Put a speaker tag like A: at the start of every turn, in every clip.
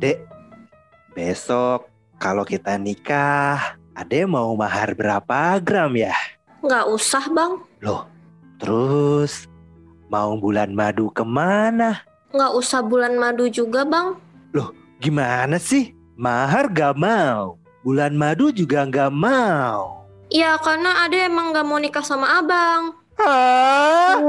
A: Dek, besok kalau kita nikah, Ade mau mahar berapa gram ya?
B: Nggak usah, Bang.
A: Loh, terus mau bulan madu ke mana?
B: Nggak usah bulan madu juga, Bang.
A: Gimana sih? Mahar gak mau, bulan madu juga gak mau.
B: Ya, karena Ade emang nggak mau nikah sama Abang.
A: Hah?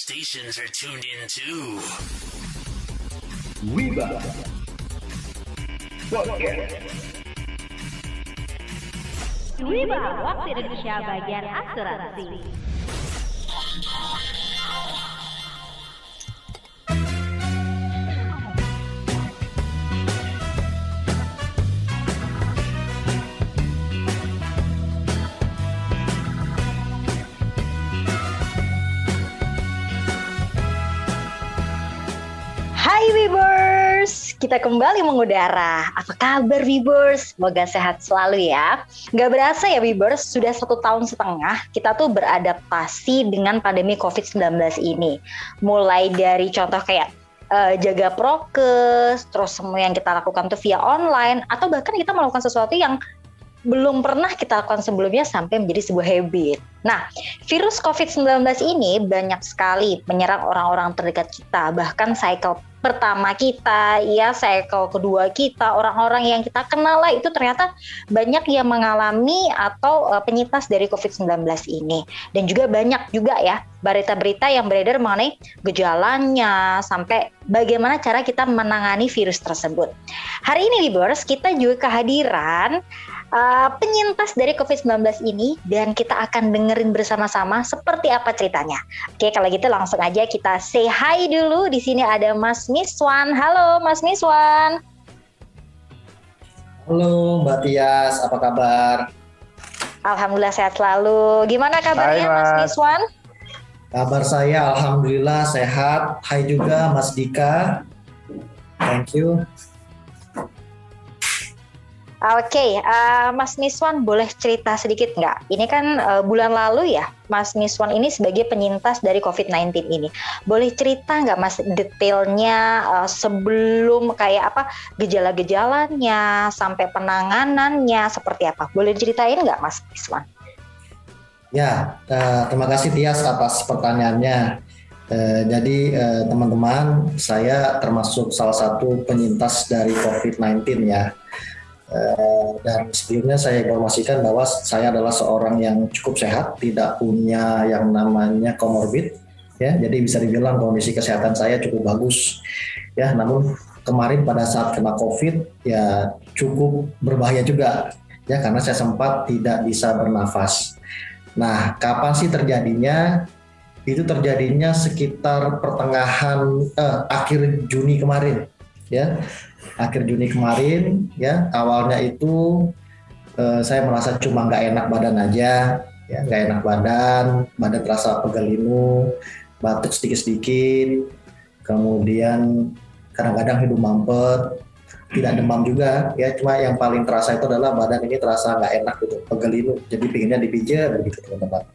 C: Stations are tuned in too.
D: Wiba, waktu Indonesia bagian asuransi.
E: Hai kita kembali mengudara. Apa kabar Wibers? Semoga sehat selalu ya. Gak berasa ya Wibers, sudah satu tahun setengah kita tuh beradaptasi dengan pandemi COVID-19 ini. Mulai dari contoh kayak eh, jaga prokes, terus semua yang kita lakukan tuh via online, atau bahkan kita melakukan sesuatu yang belum pernah kita lakukan sebelumnya sampai menjadi sebuah habit. Nah, virus COVID-19 ini banyak sekali menyerang orang-orang terdekat kita, bahkan cycle pertama kita, ya cycle kedua kita, orang-orang yang kita kenal lah itu ternyata banyak yang mengalami atau eh, penyintas dari COVID-19 ini. Dan juga banyak juga ya berita-berita yang beredar mengenai gejalanya sampai bagaimana cara kita menangani virus tersebut. Hari ini Libers kita juga kehadiran uh, penyintas dari COVID-19 ini dan kita akan dengerin bersama-sama seperti apa ceritanya. Oke, kalau gitu langsung aja kita say hi dulu. Di sini ada Mas Miswan. Halo Mas Miswan.
F: Halo Mbak Tias, apa kabar?
E: Alhamdulillah sehat selalu. Gimana kabarnya
A: Hai,
E: Mas
A: Mas.
E: Miswan?
F: Kabar saya Alhamdulillah sehat. Hai juga Mas Dika. Thank you.
E: Oke, uh, Mas Miswan boleh cerita sedikit nggak? Ini kan uh, bulan lalu ya, Mas Miswan ini sebagai penyintas dari COVID-19 ini. Boleh cerita nggak Mas detailnya uh, sebelum kayak apa gejala-gejalanya sampai penanganannya seperti apa? Boleh diceritain nggak Mas Miswan?
F: Ya, eh, terima kasih Tias atas pertanyaannya. Eh, jadi eh, teman-teman, saya termasuk salah satu penyintas dari COVID-19 ya. Eh, dan sebelumnya saya informasikan bahwa saya adalah seorang yang cukup sehat, tidak punya yang namanya comorbid, ya. Jadi bisa dibilang kondisi kesehatan saya cukup bagus, ya. Namun kemarin pada saat kena COVID, ya cukup berbahaya juga, ya karena saya sempat tidak bisa bernafas. Nah, kapan sih terjadinya? Itu terjadinya sekitar pertengahan eh, akhir Juni kemarin, ya. Akhir Juni kemarin, ya. Awalnya itu eh, saya merasa cuma nggak enak badan aja, ya, nggak enak badan, badan terasa pegelinu, batuk sedikit-sedikit, kemudian kadang-kadang hidung mampet, tidak demam juga ya cuma yang paling terasa itu adalah badan ini terasa nggak enak gitu pegelinu jadi pinginnya dipijat begitu teman-teman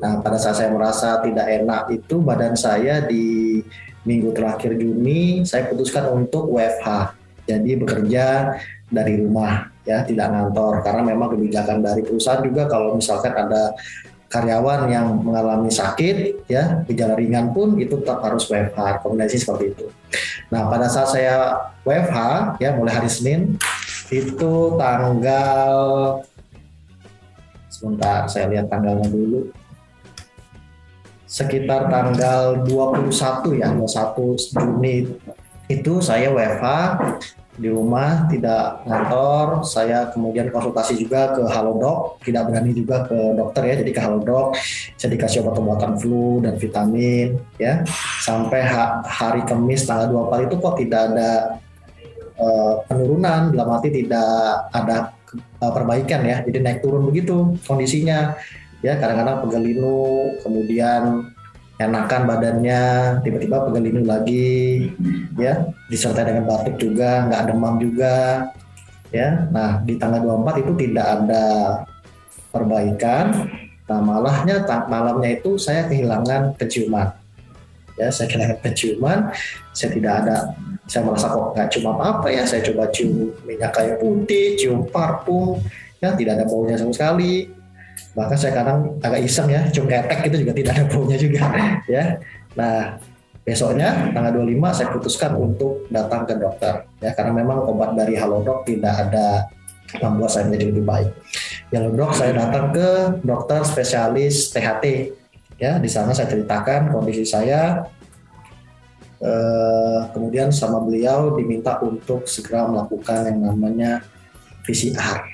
F: nah pada saat saya merasa tidak enak itu badan saya di minggu terakhir Juni saya putuskan untuk WFH jadi bekerja dari rumah ya tidak ngantor karena memang kebijakan dari perusahaan juga kalau misalkan ada karyawan yang mengalami sakit ya gejala ringan pun itu tetap harus WFH rekomendasi seperti itu Nah, pada saat saya WFH ya mulai hari Senin itu tanggal sebentar saya lihat tanggalnya dulu. Sekitar tanggal 21 ya, 21 Juni itu saya WFH di rumah tidak ngantor. Saya kemudian konsultasi juga ke Halodoc tidak berani juga ke dokter ya jadi ke Halodoc saya dikasih obat-obatan flu dan vitamin ya. Sampai ha- hari Kamis tanggal 24 itu kok tidak ada eh, penurunan. Dalam arti tidak ada eh, perbaikan ya. Jadi naik turun begitu kondisinya. Ya kadang-kadang pegelinu kemudian enakan badannya tiba-tiba pegelinu lagi ya disertai dengan batuk juga nggak demam juga ya. Nah, di tanggal 24 itu tidak ada perbaikan. Nah, malahnya malamnya itu saya kehilangan penciuman. Ya, saya kehilangan penciuman. Saya tidak ada saya merasa kok nggak cium apa-apa ya. Saya coba cium minyak kayu putih, cium parfum, ya tidak ada baunya sama sekali. Bahkan saya kadang agak iseng ya, cium ketek itu juga tidak ada baunya juga ya. Nah, besoknya tanggal 25 saya putuskan untuk datang ke dokter ya karena memang obat dari Halodoc tidak ada membuat saya menjadi lebih baik. Ya dok, saya datang ke dokter spesialis THT. Ya, di sana saya ceritakan kondisi saya. Eh, kemudian sama beliau diminta untuk segera melakukan yang namanya PCR.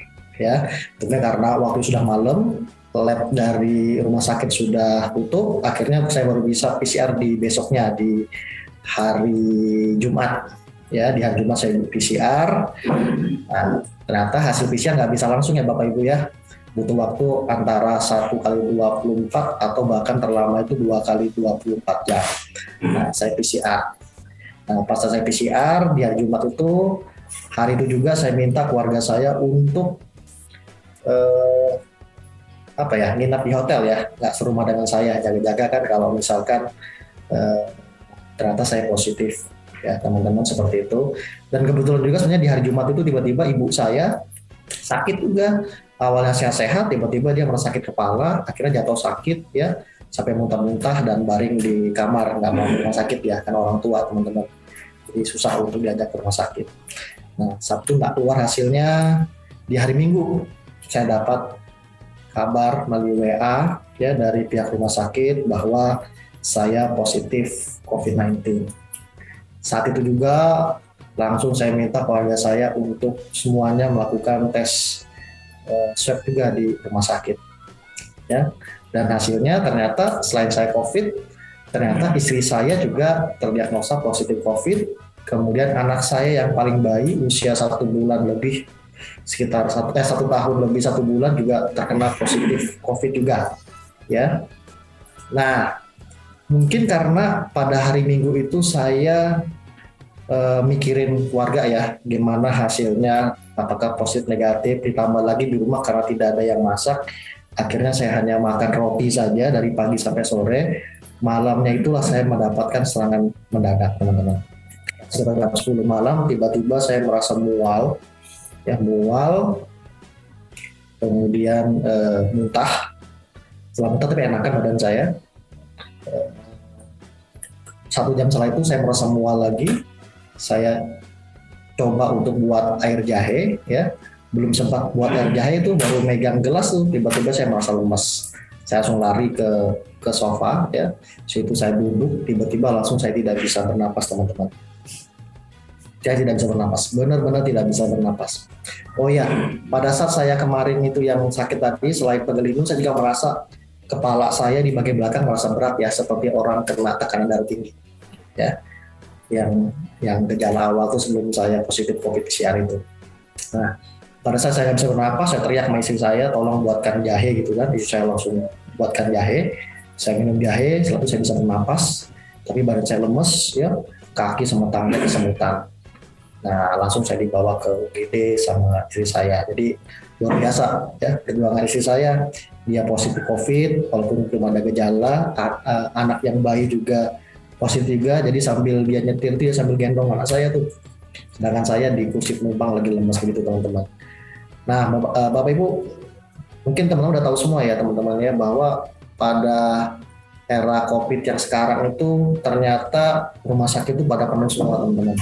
F: Ya, tentunya karena waktu sudah malam, lab dari rumah sakit sudah tutup. Akhirnya saya baru bisa PCR di besoknya di hari Jumat. Ya, di hari Jumat saya PCR. Nah, ternyata hasil PCR nggak bisa langsung ya Bapak Ibu ya butuh waktu antara satu kali 24 atau bahkan terlama itu dua kali 24 jam. Nah, saya PCR. Nah, pas saya PCR di hari Jumat itu hari itu juga saya minta keluarga saya untuk eh, apa ya nginap di hotel ya, nggak serumah dengan saya jaga-jaga kan kalau misalkan eh, ternyata saya positif. Ya teman-teman seperti itu. Dan kebetulan juga sebenarnya di hari Jumat itu tiba-tiba ibu saya sakit juga. Awalnya sehat-sehat tiba-tiba dia merasa sakit kepala akhirnya jatuh sakit ya. Sampai muntah-muntah dan baring di kamar nggak mau ke rumah sakit ya kan orang tua teman-teman. Jadi susah untuk diajak ke rumah sakit. Nah Sabtu nggak keluar hasilnya di hari Minggu. Saya dapat kabar melalui WA ya dari pihak rumah sakit bahwa saya positif COVID-19 saat itu juga langsung saya minta keluarga saya untuk semuanya melakukan tes uh, swab juga di rumah sakit ya. Dan hasilnya ternyata selain saya covid ternyata istri saya juga terdiagnosa positif covid. Kemudian anak saya yang paling bayi usia satu bulan lebih sekitar satu eh satu tahun lebih satu bulan juga terkena positif covid juga ya. Nah mungkin karena pada hari minggu itu saya uh, mikirin keluarga ya gimana hasilnya apakah positif negatif ditambah lagi di rumah karena tidak ada yang masak. Akhirnya saya hanya makan roti saja dari pagi sampai sore. Malamnya itulah saya mendapatkan serangan mendadak teman-teman. Sekitar jam 10 malam tiba-tiba saya merasa mual ya mual kemudian uh, muntah. Setelah muntah tapi enakan badan saya. Uh, satu jam setelah itu saya merasa mual lagi. Saya coba untuk buat air jahe ya. Belum sempat buat air jahe itu baru megang gelas tuh tiba-tiba saya merasa lemas. Saya langsung lari ke ke sofa ya. Situ saya duduk tiba-tiba langsung saya tidak bisa bernapas teman-teman saya tidak bisa bernapas benar-benar tidak bisa bernapas oh ya pada saat saya kemarin itu yang sakit tadi selain pegel hidung saya juga merasa kepala saya di bagian belakang merasa berat ya seperti orang kena tekanan darah tinggi ya yang yang gejala awal tuh sebelum saya positif COVID PCR itu. Nah, pada saat saya bisa bernapas, saya teriak sama istri saya, tolong buatkan jahe gitu kan. Istri saya langsung buatkan jahe. Saya minum jahe, setelah itu saya bisa bernapas. Tapi badan saya lemes, ya, kaki sama tangan kesemutan. Nah, langsung saya dibawa ke UGD sama istri saya. Jadi luar biasa ya perjuangan istri saya. Dia positif COVID, walaupun belum ada gejala. Anak yang bayi juga positif juga jadi sambil dia nyetir dia sambil gendong anak saya tuh sedangkan saya di kursi penumpang lagi lemas begitu teman-teman nah bapak ibu mungkin teman-teman udah tahu semua ya teman-teman ya bahwa pada era covid yang sekarang itu ternyata rumah sakit itu pada penuh semua teman-teman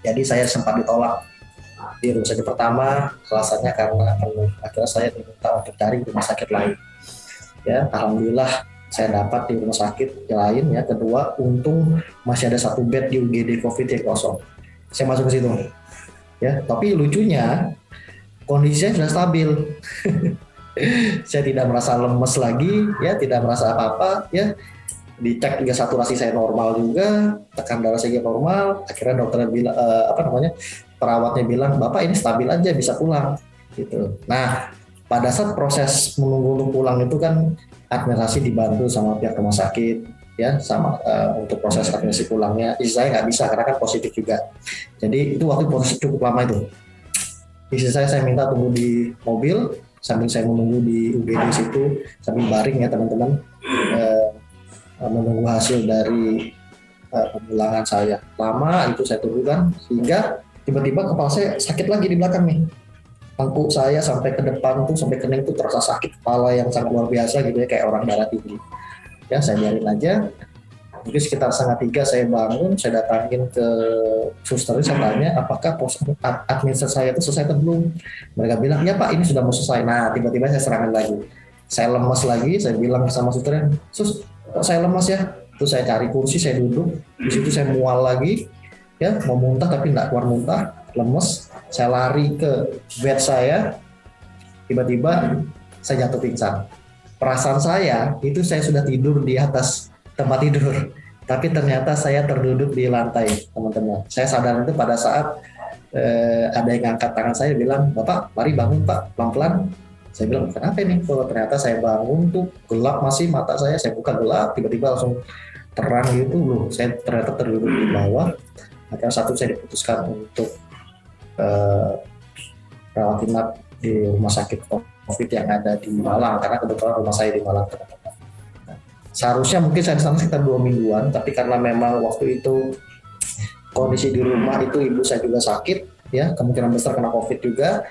F: jadi saya sempat ditolak. Di rumah sakit pertama alasannya karena penuh akhirnya saya diminta untuk cari rumah sakit lain. Ya alhamdulillah saya dapat di rumah sakit lain ya. Kedua untung masih ada satu bed di UGD COVID yang kosong. Saya masuk ke situ. Ya tapi lucunya kondisinya sudah stabil. Saya tidak merasa lemes lagi ya tidak merasa apa-apa ya dicek juga saturasi saya normal juga tekan darah saya normal. Akhirnya dokternya bilang uh, apa namanya perawatnya bilang bapak ini stabil aja bisa pulang. Gitu. Nah pada saat proses menunggu untuk pulang itu kan administrasi dibantu sama pihak rumah sakit ya sama uh, untuk proses administrasi pulangnya. Istri saya nggak bisa karena kan positif juga. Jadi itu waktu proses cukup lama itu. Istri saya saya minta tunggu di mobil sambil saya menunggu di UGD situ sambil baring ya teman-teman menunggu hasil dari eh, pemulangan saya. Lama itu saya tunggu kan sehingga tiba-tiba kepala saya sakit lagi di belakang nih. Tengkuk saya sampai ke depan tuh sampai kening tuh terasa sakit kepala yang sangat luar biasa gitu ya kayak orang darah tinggi ya saya biarin aja. Mungkin sekitar setengah tiga saya bangun saya datangin ke suster saya tanya apakah pos ad- administrasi saya itu selesai atau belum? Mereka bilang ya pak ini sudah mau selesai. Nah tiba-tiba saya serangan lagi. Saya lemas lagi saya bilang sama susternya sus saya lemas ya? Terus saya cari kursi saya duduk. Di situ saya mual lagi ya. Mau muntah tapi nggak keluar muntah lemes. Saya lari ke bed saya. Tiba-tiba saya jatuh pingsan. Perasaan saya itu saya sudah tidur di atas tempat tidur. Tapi ternyata saya terduduk di lantai teman-teman. Saya sadar itu pada saat eh, ada yang angkat tangan saya bilang bapak mari bangun pak pelan-pelan saya bilang kenapa ini? Oh, ternyata saya bangun tuh gelap masih mata saya saya buka gelap tiba-tiba langsung terang gitu loh. Saya ternyata terduduk di bawah. Akhirnya satu saya diputuskan untuk eh, rawat inap di rumah sakit COVID yang ada di Malang karena kebetulan rumah saya di Malang. Nah, seharusnya mungkin saya sana sekitar dua mingguan, tapi karena memang waktu itu kondisi di rumah itu ibu saya juga sakit, ya kemungkinan besar kena COVID juga,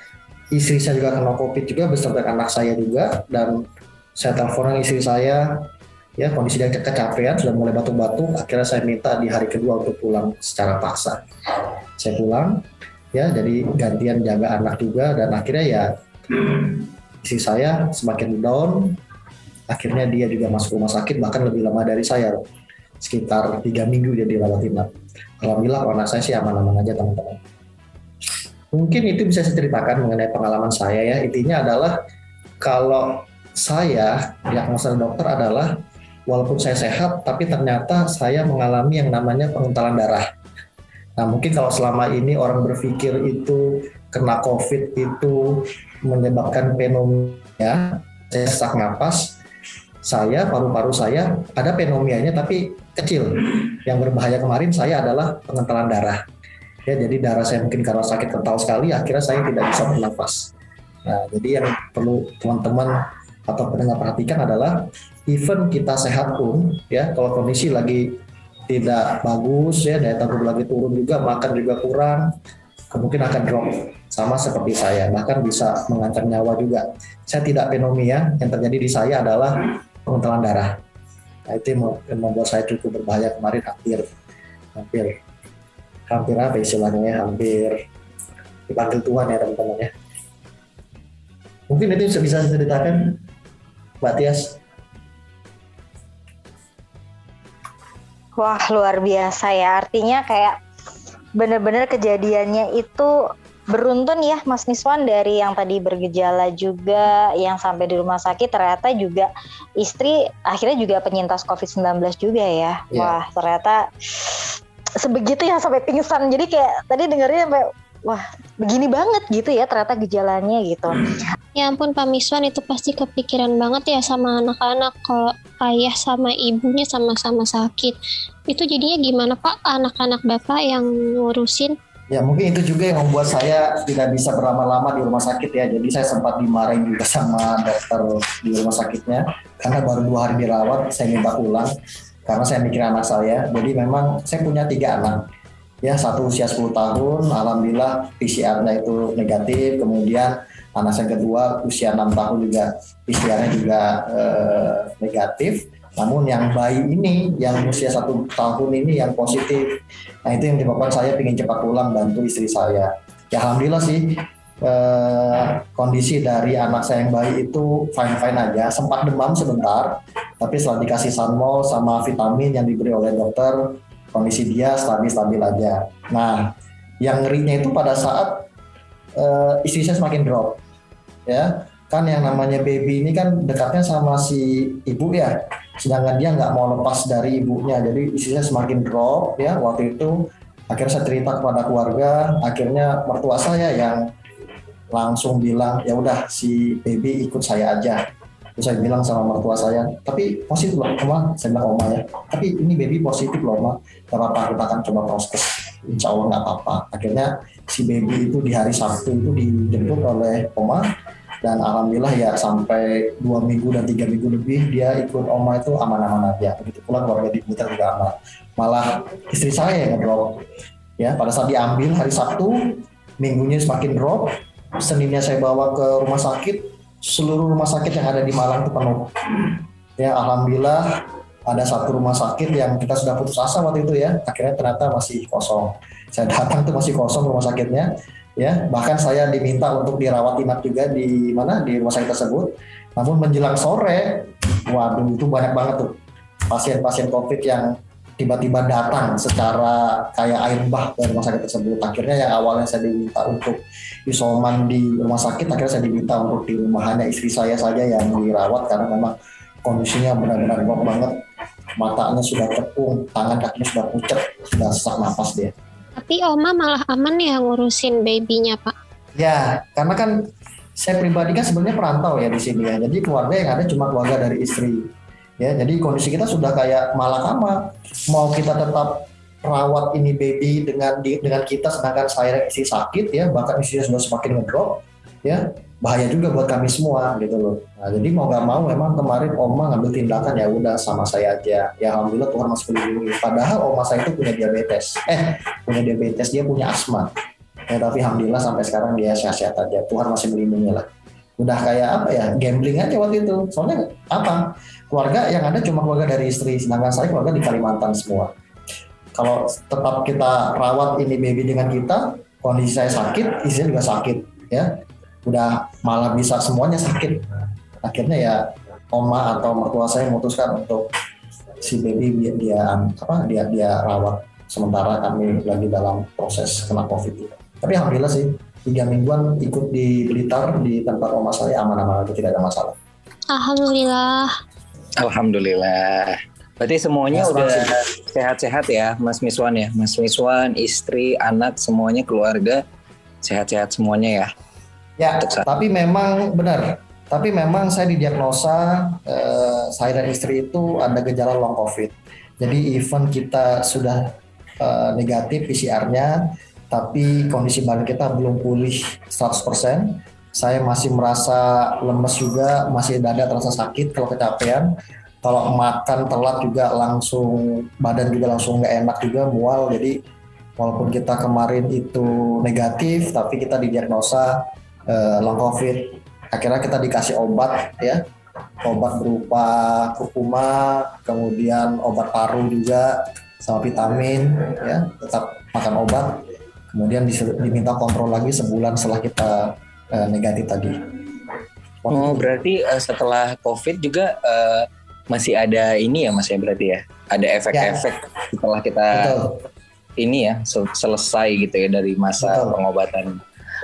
F: istri saya juga kena COVID juga beserta anak saya juga, dan saya teleponan istri saya, ya kondisi dia ke- kecapean sudah mulai batuk-batuk, akhirnya saya minta di hari kedua untuk pulang secara paksa. Saya pulang, ya jadi gantian jaga anak juga, dan akhirnya ya istri saya semakin down akhirnya dia juga masuk rumah sakit bahkan lebih lama dari saya sekitar tiga minggu dia dirawat inap alhamdulillah anak saya sih aman-aman aja teman-teman mungkin itu bisa saya ceritakan mengenai pengalaman saya ya. Intinya adalah kalau saya diagnosa dokter adalah walaupun saya sehat tapi ternyata saya mengalami yang namanya pengentalan darah. Nah mungkin kalau selama ini orang berpikir itu kena covid itu menyebabkan pneumonia saya sesak napas saya paru-paru saya ada pneumonia tapi kecil. Yang berbahaya kemarin saya adalah pengentalan darah ya jadi darah saya mungkin karena sakit kental sekali akhirnya saya tidak bisa bernafas nah jadi yang perlu teman-teman atau pendengar perhatikan adalah even kita sehat pun ya kalau kondisi lagi tidak bagus ya daya tahan tubuh lagi turun juga makan juga kurang kemungkinan akan drop. Sama seperti saya bahkan bisa mengancam nyawa juga. Saya tidak pneumonia yang terjadi di saya adalah pengentalan darah. Nah, itu yang mem- yang membuat saya cukup berbahaya kemarin hampir hampir hampir apa istilahnya ya, hampir dipanggil Tuhan ya teman-teman ya mungkin itu bisa saya ceritakan Mbak Tias
E: Wah luar biasa ya artinya kayak bener-bener kejadiannya itu beruntun ya Mas Niswan dari yang tadi bergejala juga yang sampai di rumah sakit ternyata juga istri akhirnya juga penyintas COVID-19 juga ya.
F: Iya.
E: Wah ternyata sebegitu ya sampai pingsan jadi kayak tadi dengarnya sampai wah begini banget gitu ya ternyata gejalanya gitu.
B: Ya ampun Pak Miswan itu pasti kepikiran banget ya sama anak-anak kalau ayah sama ibunya sama-sama sakit. Itu jadinya gimana Pak anak-anak Bapak yang ngurusin?
F: Ya mungkin itu juga yang membuat saya tidak bisa berlama-lama di rumah sakit ya. Jadi saya sempat dimarahin juga sama dokter di rumah sakitnya karena baru dua hari dirawat saya minta pulang karena saya mikir anak saya. Jadi memang saya punya tiga anak. Ya satu usia 10 tahun, alhamdulillah PCR-nya itu negatif. Kemudian anak saya kedua usia 6 tahun juga PCR-nya juga eh, negatif. Namun yang bayi ini, yang usia satu tahun ini yang positif. Nah itu yang menyebabkan saya ingin cepat pulang bantu istri saya. Ya alhamdulillah sih eh, kondisi dari anak saya yang bayi itu fine fine aja. Sempat demam sebentar, tapi setelah dikasih sunmol sama vitamin yang diberi oleh dokter, kondisi dia stabil stabil aja. Nah yang ngerinya itu pada saat eh, istri saya semakin drop, ya. Kan yang namanya baby ini kan dekatnya sama si ibu ya sedangkan dia nggak mau lepas dari ibunya. Jadi isinya semakin drop ya waktu itu. Akhirnya saya cerita kepada keluarga akhirnya mertua saya yang langsung bilang ya udah si baby ikut saya aja Saya bilang sama mertua saya, tapi positif loh, oma. Saya bilang oma ya. Tapi ini baby positif loh, oma. Gak apa-apa, kita akan coba proses. Insya Allah nggak apa-apa. Akhirnya si baby itu di hari Sabtu itu dijemput oleh oma dan alhamdulillah ya sampai dua minggu dan tiga minggu lebih dia ikut oma itu aman-aman aja begitu pula keluarga di Blitar juga aman malah istri saya yang ngedrop ya pada saat diambil hari Sabtu minggunya semakin drop Seninnya saya bawa ke rumah sakit seluruh rumah sakit yang ada di Malang itu penuh. Ya alhamdulillah ada satu rumah sakit yang kita sudah putus asa waktu itu ya. Akhirnya ternyata masih kosong. Saya datang tuh masih kosong rumah sakitnya. Ya bahkan saya diminta untuk dirawat inap juga di mana? Di rumah sakit tersebut. Namun menjelang sore waduh itu banyak banget tuh. Pasien-pasien covid yang tiba-tiba datang secara kayak air bah ke rumah sakit tersebut akhirnya yang awalnya saya diminta untuk isoman di rumah sakit akhirnya saya diminta untuk di rumah hanya istri saya saja yang dirawat karena memang kondisinya benar-benar drop banget matanya sudah tepung tangan kakinya sudah pucat sudah sesak nafas dia
B: Tapi Oma malah aman ya ngurusin babynya Pak.
F: Ya, karena kan saya pribadi kan sebenarnya perantau ya di sini ya. Jadi keluarga yang ada cuma keluarga dari istri. Ya, jadi kondisi kita sudah kayak malakama. Mau kita tetap rawat ini baby dengan di- dengan kita sedangkan saya istri sakit ya, bahkan istrinya sudah semakin ngedrop ya. Bahaya juga buat kami semua gitu loh. Nah, jadi mau nggak mau memang kemarin Oma ngambil tindakan ya udah sama saya aja. Ya alhamdulillah Tuhan masih melindungi. Padahal Oma saya itu punya diabetes. Eh, punya diabetes, dia punya asma. Ya, tapi alhamdulillah sampai sekarang dia sehat-sehat aja. Tuhan masih melindungi lah. Udah kayak apa ya, gambling aja waktu itu. Soalnya apa? Keluarga yang ada cuma keluarga dari istri, sedangkan saya keluarga di Kalimantan semua. Kalau tetap kita rawat ini baby dengan kita, kondisi saya sakit, istrinya juga sakit, ya. Udah malah bisa semuanya sakit. Akhirnya ya oma atau mertua saya memutuskan untuk si baby dia, dia apa dia dia rawat sementara kami lagi dalam proses kena covid. Tapi alhamdulillah sih tiga mingguan ikut di Blitar di tempat oma saya aman-aman aja tidak ada masalah.
B: Alhamdulillah.
G: Alhamdulillah. Berarti semuanya
F: Mas
G: udah sehat-sehat ya, Mas Miswan ya, Mas Miswan, istri, anak, semuanya keluarga sehat-sehat semuanya ya.
F: Ya, tapi memang benar. Tapi memang saya didiagnosa eh, saya dan istri itu ada gejala long covid. Jadi even kita sudah eh, negatif PCR-nya, tapi kondisi badan kita belum pulih 100%. Saya masih merasa lemes juga, masih dada terasa sakit kalau kecapean. Kalau makan telat juga langsung badan juga langsung nggak enak juga mual. Jadi walaupun kita kemarin itu negatif, tapi kita didiagnosa eh, long covid akhirnya kita dikasih obat ya obat berupa kurkuma kemudian obat paru juga sama vitamin ya tetap makan obat kemudian diminta kontrol lagi sebulan setelah kita eh, negatif tadi
G: Oh, berarti eh, setelah COVID juga eh, masih ada ini ya Mas ya berarti ya. Ada efek-efek setelah kita
F: betul
G: ini ya sel- selesai gitu ya dari masa
F: Betul.
G: pengobatan.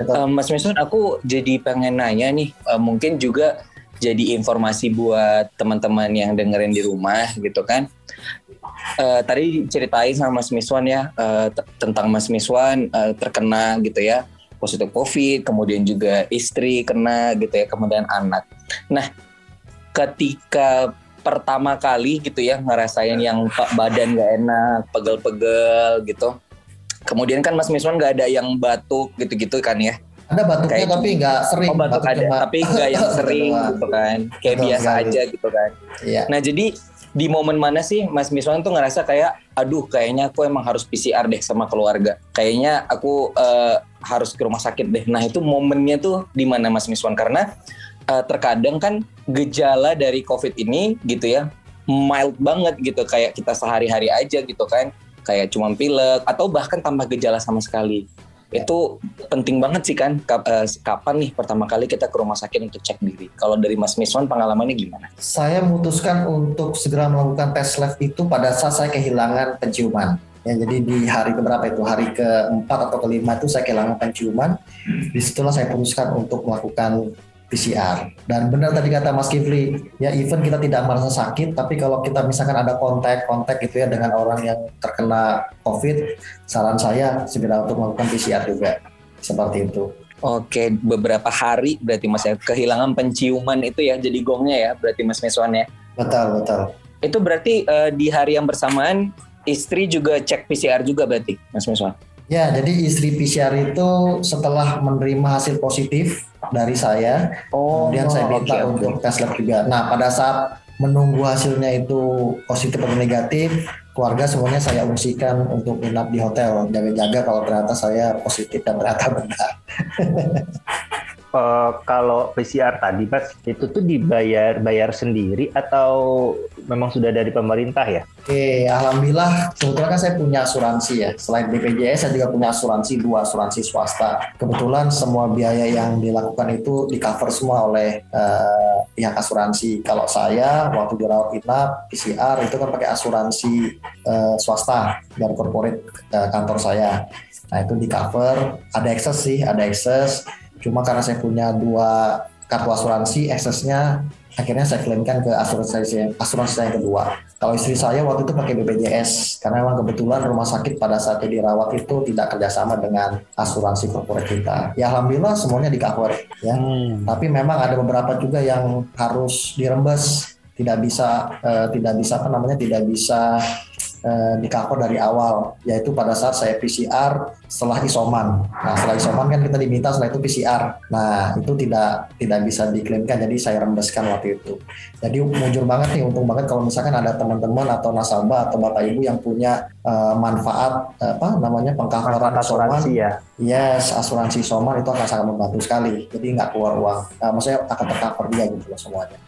F: betul
G: Eh, Mas Misun, aku jadi pengen nanya nih, eh, mungkin juga jadi informasi buat teman-teman yang dengerin di rumah gitu kan. Eh, tadi ceritain sama Mas Miswan ya t- tentang Mas Miswan eh, terkena gitu ya positif COVID, kemudian juga istri kena gitu ya, kemudian anak. Nah, ketika pertama kali gitu ya ngerasain yang badan gak enak, pegel-pegel gitu. Kemudian kan Mas Miswan gak ada yang batuk gitu-gitu kan ya.
F: ada batuknya
G: Kayak-
F: tapi nggak sering
G: Oh batuk ada,
F: cuma-
G: tapi nggak yang sering gitu kan. Kayak
F: Betul
G: biasa
F: sekali.
G: aja gitu kan.
F: Iya.
G: Nah jadi di momen mana sih Mas Miswan tuh ngerasa kayak, aduh kayaknya aku emang harus PCR deh sama keluarga. Kayaknya aku eh, harus ke rumah sakit deh. Nah itu momennya tuh di mana Mas Miswan? Karena eh, terkadang kan gejala dari COVID ini gitu ya, mild banget gitu. Kayak kita sehari-hari aja gitu kan. Kayak cuma pilek atau bahkan tanpa gejala sama sekali. Itu penting banget sih kan eh, kapan nih pertama kali kita ke rumah sakit untuk cek diri. Kalau dari Mas Miswan pengalamannya gimana?
F: saya memutuskan untuk segera melakukan tes lab itu pada saat saya kehilangan penciuman. Ya, jadi di hari keberapa itu hari keempat atau kelima itu saya kehilangan penciuman. Di situlah saya putuskan untuk melakukan PCR. Dan benar tadi kata Mas Kifli, ya even kita tidak merasa sakit, tapi kalau kita misalkan ada kontak-kontak gitu ya dengan orang yang terkena COVID, saran saya segera untuk melakukan PCR juga. Seperti itu.
G: Oke, beberapa hari berarti Mas ya kehilangan penciuman itu ya jadi gongnya ya berarti Mas Miswan ya.
F: Betul, betul.
G: Itu berarti eh, di hari yang bersamaan istri juga cek PCR juga berarti Mas Miswan.
F: Ya, jadi istri PCR itu setelah menerima hasil positif dari saya,
G: Oh,
F: kemudian saya minta untuk tes lab juga. Nah, pada saat menunggu hasilnya itu positif atau negatif, keluarga semuanya saya ungsikan untuk inap di hotel, jaga-jaga kalau ternyata saya positif dan ternyata benar.
A: Eh, kalau PCR tadi Mas, itu tuh dibayar bayar sendiri atau memang sudah dari pemerintah ya?
F: Oke, alhamdulillah kebetulan kan saya punya asuransi ya. Selain BPJS saya juga punya asuransi dua asuransi swasta. Kebetulan semua biaya yang dilakukan itu di cover semua oleh eh, pihak asuransi. Kalau saya waktu dirawat inap PCR itu kan pakai asuransi eh, swasta dari corporate eh, kantor saya. Nah itu di cover. Ada excess sih, ada excess. Cuma karena saya punya dua kartu asuransi, excessnya akhirnya saya klaimkan ke asuransi saya, asuransi saya yang kedua. Kalau istri saya waktu itu pakai BPJS karena memang kebetulan rumah sakit pada saat dia dirawat itu tidak kerjasama dengan asuransi corporate kita. Ya alhamdulillah semuanya di cover ya. Tapi memang ada beberapa juga yang harus dirembes, tidak bisa eh, tidak bisa apa namanya tidak bisa eh, di cover dari awal, yaitu pada saat saya PCR setelah isoman. Nah setelah isoman kan kita diminta setelah itu PCR. Nah itu tidak tidak bisa diklaimkan, jadi saya rembeskan waktu itu. Jadi mujur banget nih, untung banget kalau misalkan ada teman-teman atau nasabah atau bapak ibu yang punya eh, manfaat eh, apa namanya pengcoveran isoman.
A: asuransi ya.
F: Yes, asuransi Soman itu akan sangat membantu sekali. Jadi nggak keluar uang. Nah, maksudnya akan tercover dia gitu loh semuanya.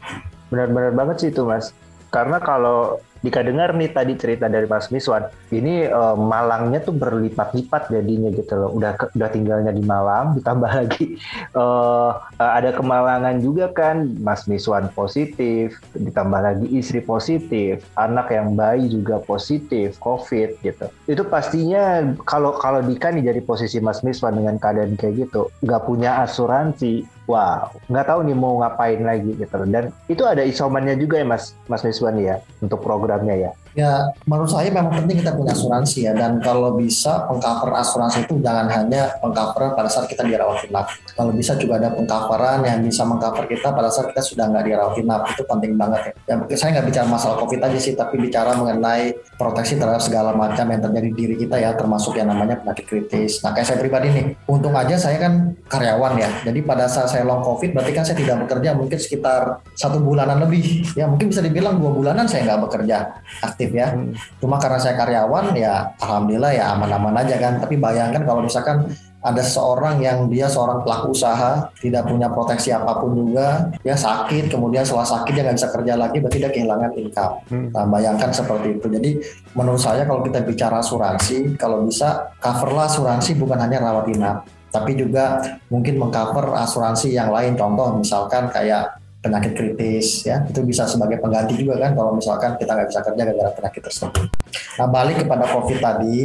A: Benar-benar banget sih itu Mas. Karena kalau Dika dengar nih tadi cerita dari Mas Miswan, ini eh, Malangnya tuh berlipat-lipat jadinya gitu loh. Udah ke- udah tinggalnya di Malang, ditambah lagi eh, ada kemalangan juga kan, Mas Miswan positif, ditambah lagi istri positif, anak yang bayi juga positif, COVID gitu. Itu pastinya kalau kalau Dika nih dari posisi Mas Miswan dengan keadaan kayak gitu, nggak punya asuransi, wow, nggak tahu nih mau ngapain lagi gitu. Dan itu ada isomannya juga ya Mas Mas Miswan ya untuk programnya ya.
F: Ya, menurut saya memang penting kita punya asuransi ya. Dan kalau bisa pengcover asuransi itu jangan hanya pengcover pada saat kita dirawat inap. Kalau bisa juga ada pengcoveran yang bisa mengcover kita pada saat kita sudah nggak dirawat inap. Itu penting banget ya. ya saya nggak bicara masalah COVID aja sih, tapi bicara mengenai proteksi terhadap segala macam yang terjadi di diri kita ya, termasuk yang namanya penyakit kritis. Nah, kayak saya pribadi nih, untung aja saya kan karyawan ya. Jadi pada saat saya long COVID, berarti kan saya tidak bekerja mungkin sekitar satu bulanan lebih. Ya, mungkin bisa dibilang dua bulanan saya nggak bekerja aktif ya. Cuma karena saya karyawan ya alhamdulillah ya aman-aman aja kan. Tapi bayangkan kalau misalkan ada seseorang yang dia seorang pelaku usaha tidak punya proteksi apa pun juga ya sakit kemudian setelah sakit dia nggak bisa kerja lagi berarti dia kehilangan income. Nah, bayangkan seperti itu. Jadi menurut saya kalau kita bicara asuransi kalau bisa coverlah asuransi bukan hanya rawat inap tapi juga mungkin mengcover asuransi yang lain. Contoh misalkan kayak penyakit kritis ya. Itu bisa sebagai pengganti juga kan kalau misalkan kita nggak bisa kerja gara-gara penyakit tersebut. Nah balik kepada COVID tadi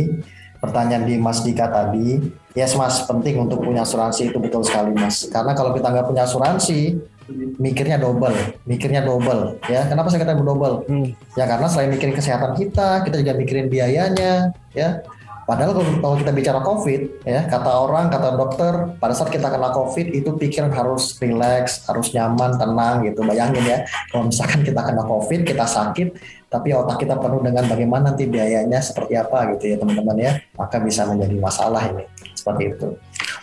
F: pertanyaan di Mas Dika tadi yes Mas penting untuk punya asuransi itu betul sekali Mas. Karena kalau kita nggak punya asuransi mikirnya double mikirnya double ya. Kenapa saya kata double? Ya karena selain mikirin kesehatan kita kita juga mikirin biayanya ya Padahal kalau, kita bicara COVID, ya kata orang, kata dokter, pada saat kita kena COVID itu pikiran harus relax, harus nyaman, tenang gitu. Bayangin ya, kalau misalkan kita kena COVID, kita sakit, tapi otak kita penuh dengan bagaimana nanti biayanya seperti apa gitu ya teman-teman ya, maka bisa menjadi masalah ini seperti itu.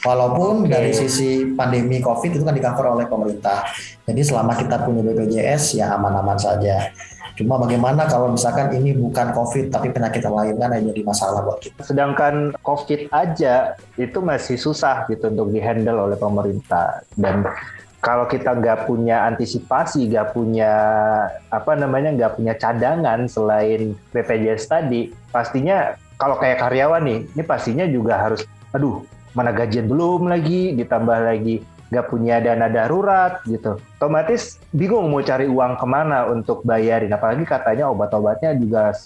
F: Walaupun dari sisi pandemi COVID itu kan di cover oleh pemerintah, jadi selama kita punya BPJS ya aman-aman saja. Cuma bagaimana kalau misalkan ini bukan COVID tapi penyakit yang lain kan yang jadi masalah buat kita.
A: Sedangkan COVID aja itu masih susah gitu untuk dihandle oleh pemerintah dan kalau kita nggak punya antisipasi, nggak punya apa namanya, nggak punya cadangan selain BPJS tadi, pastinya kalau kayak karyawan nih, ini pastinya juga harus, aduh, mana gajian belum lagi, ditambah lagi nggak punya dana darurat gitu. Otomatis bingung mau cari uang ke mana untuk bayarin. Apalagi katanya obat-obatnya juga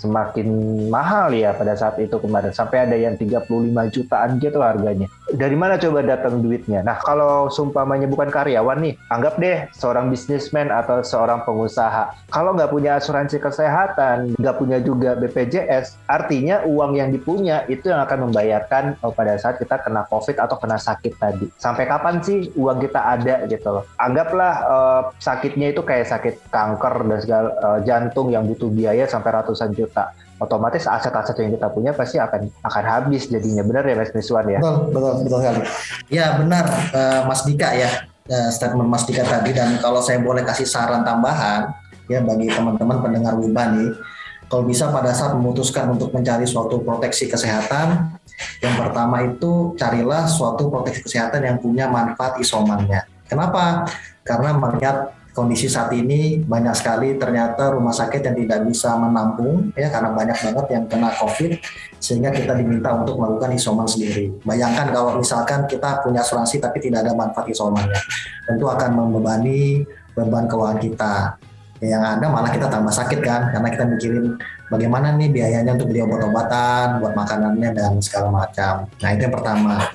A: semakin mahal ya pada saat itu kemarin. Sampai ada yang 35 jutaan gitu harganya. Dari mana coba datang duitnya? Nah kalau sumpamanya bukan karyawan nih anggap deh seorang bisnismen atau seorang pengusaha. Kalau nggak punya asuransi kesehatan nggak punya juga BPJS artinya uang yang dipunya itu yang akan membayarkan oh, pada saat kita kena covid atau kena sakit tadi. Sampai kapan sih uang kita ada gitu loh? Anggaplah uh, sakitnya itu kayak sakit kanker dan segala uh, jantung yang butuh biaya sampai ratusan juta. Juta otomatis aset-aset yang kita punya pasti akan akan habis jadinya. Benar ya Mas Miswan ya?
F: Betul betul betul sekali. Ya benar uh, Mas Dika ya. Uh, statement Mas Dika tadi. Dan kalau saya boleh kasih saran tambahan ya bagi teman-teman pendengar Wiba nih. Kalau bisa pada saat memutuskan untuk mencari suatu proteksi kesehatan yang pertama itu carilah suatu proteksi kesehatan yang punya manfaat isomannya kenapa karena melihat kondisi saat ini banyak sekali ternyata rumah sakit yang tidak bisa menampung ya karena banyak banget yang kena COVID sehingga kita diminta untuk melakukan isoman sendiri. Bayangkan kalau misalkan kita punya asuransi tapi tidak ada manfaat isomannya, tentu akan membebani beban keuangan kita. Yang ada malah kita tambah sakit kan karena kita mikirin bagaimana nih biayanya untuk beli obat-obatan, buat makanannya dan segala macam. Nah itu yang pertama.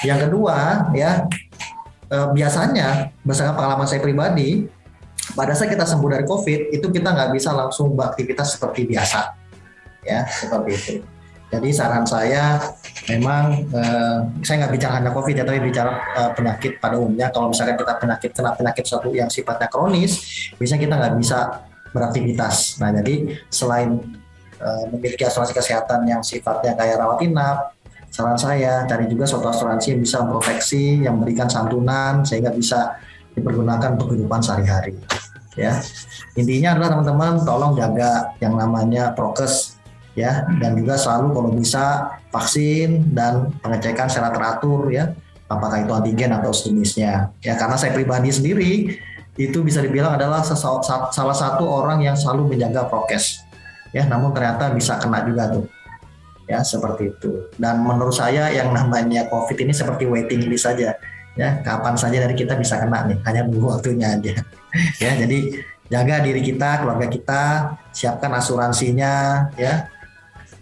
F: Yang kedua ya eh, biasanya berdasarkan pengalaman saya pribadi pada saat kita sembuh dari COVID itu kita nggak bisa langsung beraktivitas seperti biasa ya seperti itu. Jadi saran saya memang eh, saya nggak bicara hanya COVID ya, tapi bicara eh, penyakit pada umumnya. Kalau misalkan kita penyakit kena penyakit suatu yang sifatnya kronis, biasanya kita nggak bisa beraktivitas. Nah jadi selain eh, memiliki asuransi kesehatan yang sifatnya kayak rawat inap, saran saya cari juga suatu asuransi yang bisa memproteksi, yang memberikan santunan sehingga bisa dipergunakan untuk kehidupan sehari-hari. Ya. Intinya adalah teman-teman tolong jaga yang namanya prokes ya. Dan juga selalu kalau bisa vaksin dan pengecekan secara teratur ya. Apakah itu antigen atau sejenisnya. Ya karena saya pribadi sendiri itu bisa dibilang adalah salah satu orang yang selalu menjaga prokes. Ya namun ternyata bisa kena juga tuh ya seperti itu. Dan menurut saya yang namanya covid ini seperti waiting list saja. Ya kapan saja dari kita bisa kena nih. Hanya nunggu waktunya aja. Ya jadi jaga diri kita keluarga kita siapkan asuransinya ya.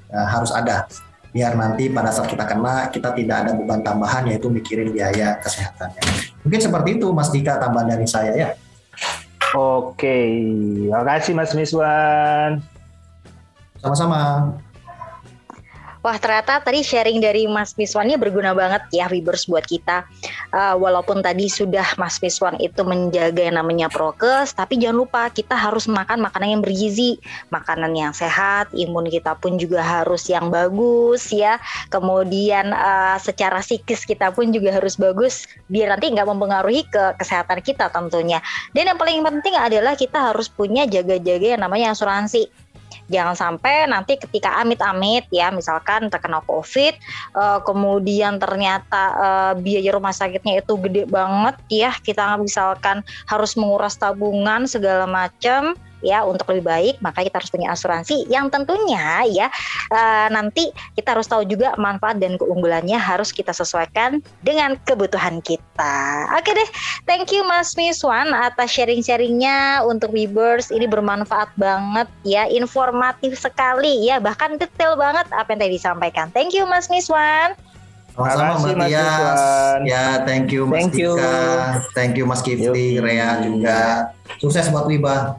F: Ya harus ada. Biar nanti pada saat kita kena kita tidak ada beban tambahan yaitu mikirin biaya kesehatannya mungkin seperti itu Mas Dika tambahan dari saya ya.
A: Oke. Terima kasih Mas Miswan.
F: Sama-sama
E: Wah ternyata tadi sharing dari Mas Miswan ini berguna banget ya Wibers buat kita. Uh, walaupun tadi sudah Mas Miswan itu menjaga yang namanya prokes, tapi jangan lupa kita harus makan makanan yang bergizi, makanan yang sehat, imun kita pun juga harus yang bagus ya. Kemudian uh, secara psikis kita pun juga harus bagus, biar nanti nggak mempengaruhi ke kesehatan kita tentunya. Dan yang paling penting adalah kita harus punya jaga-jaga yang namanya asuransi Jangan sampai nanti ketika amit-amit ya misalkan terkena COVID uh, kemudian ternyata uh, biaya rumah sakitnya itu gede banget ya kita misalkan harus menguras tabungan segala macam ya untuk lebih baik maka kita harus punya asuransi yang tentunya ya uh, nanti kita harus tahu juga manfaat dan keunggulannya harus kita sesuaikan dengan kebutuhan kita. Oke deh, thank you Mas Miswan atas sharing-sharingnya untuk Webers ini bermanfaat banget ya, informatif sekali ya, bahkan detail banget apa yang tadi disampaikan. Thank you Mas Miswan.
F: Sama-sama Mbak Tias. Ya, thank you Mas thank Dika. Thank you Mas Kifli, Rea juga. Sukses buat Wiba.